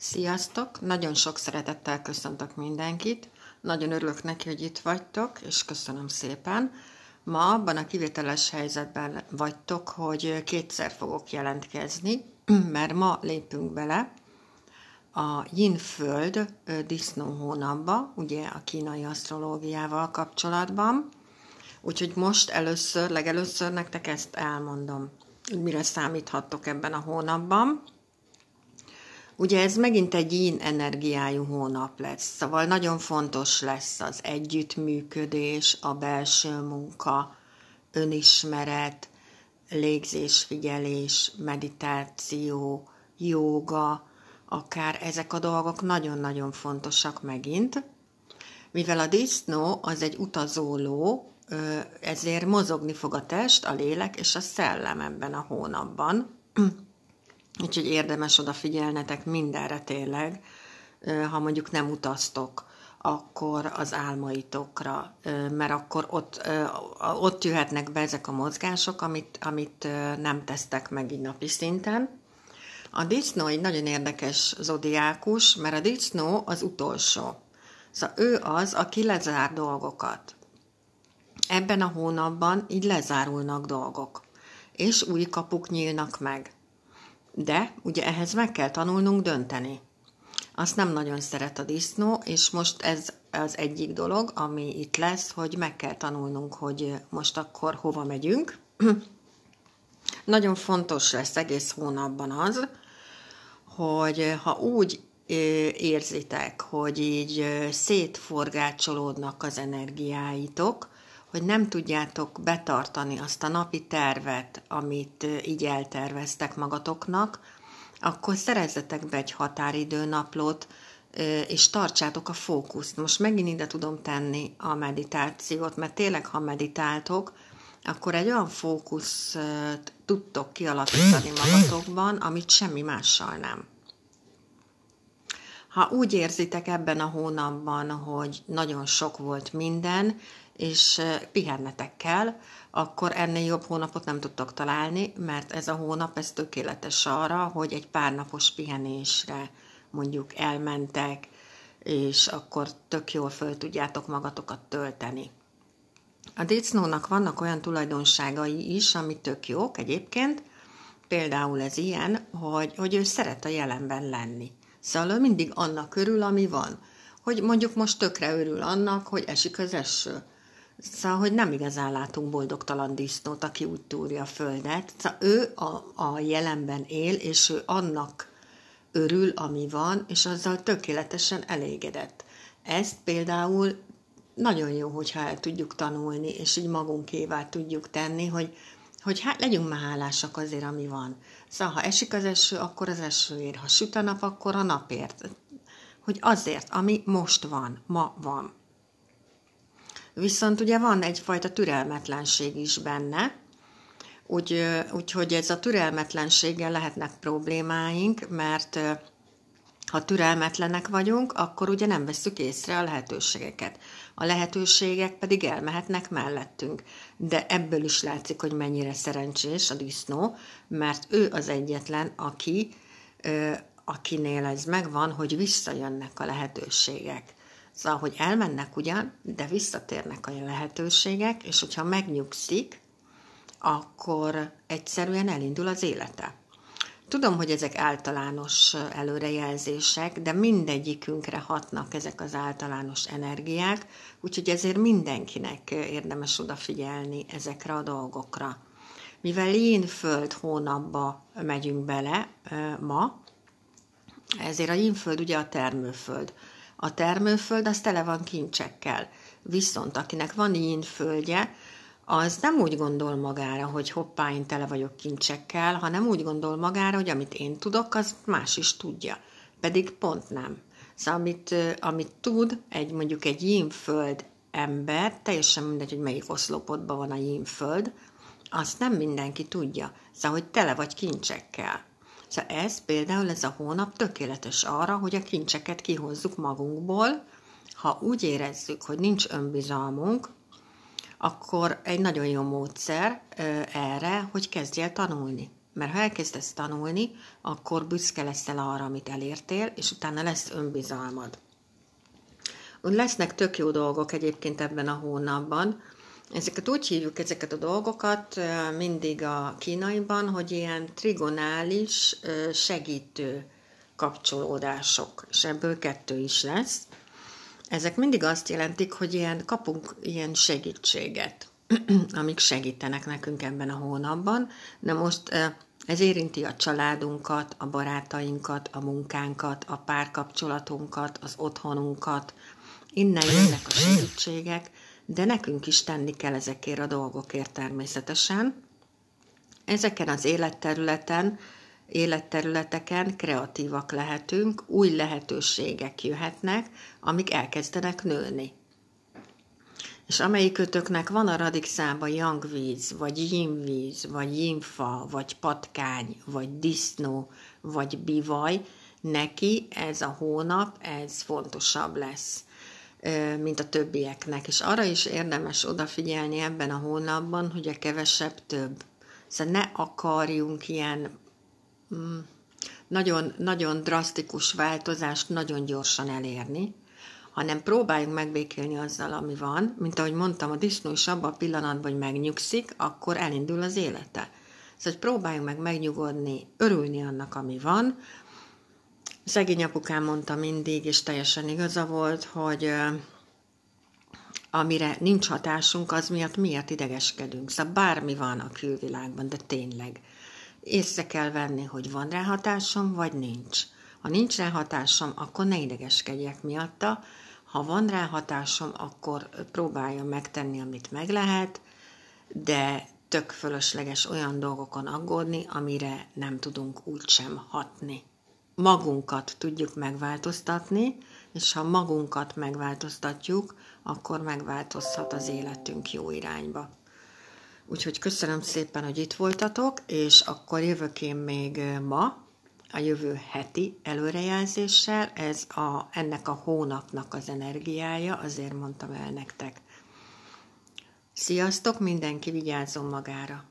Sziasztok! Nagyon sok szeretettel köszöntök mindenkit. Nagyon örülök neki, hogy itt vagytok, és köszönöm szépen. Ma abban a kivételes helyzetben vagytok, hogy kétszer fogok jelentkezni, mert ma lépünk bele a Yin-föld disznó hónapba, ugye a kínai asztrológiával kapcsolatban. Úgyhogy most először, legelőször nektek ezt elmondom, mire számíthattok ebben a hónapban. Ugye ez megint egy yin energiájú hónap lesz, szóval nagyon fontos lesz az együttműködés, a belső munka, önismeret, légzésfigyelés, meditáció, jóga, akár ezek a dolgok nagyon-nagyon fontosak megint. Mivel a disznó az egy utazóló, ezért mozogni fog a test, a lélek és a szellem ebben a hónapban. Úgyhogy érdemes odafigyelnetek mindenre tényleg, ha mondjuk nem utaztok, akkor az álmaitokra, mert akkor ott, ott jöhetnek be ezek a mozgások, amit, amit nem tesztek meg így napi szinten. A disznó egy nagyon érdekes zodiákus, mert a disznó az utolsó. Szóval ő az, aki lezár dolgokat. Ebben a hónapban így lezárulnak dolgok, és új kapuk nyílnak meg. De ugye ehhez meg kell tanulnunk dönteni. Azt nem nagyon szeret a disznó, és most ez az egyik dolog, ami itt lesz, hogy meg kell tanulnunk, hogy most akkor hova megyünk. nagyon fontos lesz egész hónapban az, hogy ha úgy érzitek, hogy így szétforgácsolódnak az energiáitok, hogy nem tudjátok betartani azt a napi tervet, amit így elterveztek magatoknak, akkor szerezzetek be egy határidőnaplót, és tartsátok a fókuszt. Most megint ide tudom tenni a meditációt, mert tényleg, ha meditáltok, akkor egy olyan fókusz tudtok kialakítani magatokban, amit semmi mással nem. Ha úgy érzitek ebben a hónapban, hogy nagyon sok volt minden, és pihennetek kell, akkor ennél jobb hónapot nem tudtok találni, mert ez a hónap ez tökéletes arra, hogy egy pár napos pihenésre mondjuk elmentek, és akkor tök jól föl tudjátok magatokat tölteni. A disznónak vannak olyan tulajdonságai is, ami tök jók egyébként, például ez ilyen, hogy, hogy ő szeret a jelenben lenni. Szóval ő mindig annak örül, ami van. Hogy mondjuk most tökre örül annak, hogy esik az eső Szóval, hogy nem igazán látunk boldogtalan disznót, aki úgy túrja a földet. Szóval ő a, a jelenben él, és ő annak örül, ami van, és azzal tökéletesen elégedett. Ezt például nagyon jó, hogyha el tudjuk tanulni, és így magunkévá tudjuk tenni, hogy, hogy hát legyünk már hálásak azért, ami van. Szóval, ha esik az eső, akkor az esőért, ha süt a nap, akkor a napért. Hogy azért, ami most van, ma van. Viszont ugye van egyfajta türelmetlenség is benne, úgy, úgyhogy ez a türelmetlenséggel lehetnek problémáink, mert ha türelmetlenek vagyunk, akkor ugye nem veszük észre a lehetőségeket. A lehetőségek pedig elmehetnek mellettünk. De ebből is látszik, hogy mennyire szerencsés a disznó, mert ő az egyetlen, aki, akinél ez megvan, hogy visszajönnek a lehetőségek. Szóval, hogy elmennek ugyan, de visszatérnek a lehetőségek, és hogyha megnyugszik, akkor egyszerűen elindul az élete. Tudom, hogy ezek általános előrejelzések, de mindegyikünkre hatnak ezek az általános energiák, úgyhogy ezért mindenkinek érdemes odafigyelni ezekre a dolgokra. Mivel Lén föld hónapba megyünk bele ma, ezért a Jénföld ugye a termőföld. A termőföld az tele van kincsekkel. Viszont akinek van ilyen földje, az nem úgy gondol magára, hogy hoppá, én tele vagyok kincsekkel, hanem úgy gondol magára, hogy amit én tudok, az más is tudja. Pedig pont nem. Szóval amit, amit tud egy mondjuk egy jínföld ember, teljesen mindegy, hogy melyik oszlopodban van a jínföld, azt nem mindenki tudja. Szóval, hogy tele vagy kincsekkel. Szóval ez például ez a hónap tökéletes arra, hogy a kincseket kihozzuk magunkból, ha úgy érezzük, hogy nincs önbizalmunk, akkor egy nagyon jó módszer erre, hogy kezdj el tanulni. Mert ha elkezdesz tanulni, akkor büszke leszel arra, amit elértél, és utána lesz önbizalmad. Úgy lesznek tök jó dolgok egyébként ebben a hónapban. Ezeket úgy hívjuk, ezeket a dolgokat mindig a kínaiban, hogy ilyen trigonális segítő kapcsolódások, és ebből kettő is lesz. Ezek mindig azt jelentik, hogy ilyen kapunk ilyen segítséget, amik segítenek nekünk ebben a hónapban. De most ez érinti a családunkat, a barátainkat, a munkánkat, a párkapcsolatunkat, az otthonunkat. Innen jönnek a segítségek, de nekünk is tenni kell ezekért a dolgokért természetesen. Ezeken az életterületen életterületeken kreatívak lehetünk, új lehetőségek jöhetnek, amik elkezdenek nőni. És amelyikötöknek van a radixába yangvíz, vagy yinvíz, vagy yinfa, vagy patkány, vagy disznó, vagy bivaj, neki ez a hónap, ez fontosabb lesz, mint a többieknek. És arra is érdemes odafigyelni ebben a hónapban, hogy a kevesebb több. Szóval ne akarjunk ilyen. Nagyon, nagyon drasztikus változást nagyon gyorsan elérni, hanem próbáljunk megbékélni azzal, ami van. Mint ahogy mondtam, a disznó is abban a pillanatban, hogy megnyugszik, akkor elindul az élete. Szóval próbáljunk meg megnyugodni, örülni annak, ami van. Szegény apukám mondta mindig, és teljesen igaza volt, hogy amire nincs hatásunk, az miatt miatt idegeskedünk. Szóval bármi van a külvilágban, de tényleg észre kell venni, hogy van rá hatásom, vagy nincs. Ha nincs rá hatásom, akkor ne idegeskedjek miatta. Ha van rá hatásom, akkor próbálja megtenni, amit meg lehet, de tök fölösleges olyan dolgokon aggódni, amire nem tudunk úgysem hatni. Magunkat tudjuk megváltoztatni, és ha magunkat megváltoztatjuk, akkor megváltozhat az életünk jó irányba. Úgyhogy köszönöm szépen, hogy itt voltatok, és akkor jövök én még ma, a jövő heti előrejelzéssel. Ez a, ennek a hónapnak az energiája, azért mondtam el nektek. Sziasztok, mindenki vigyázzon magára!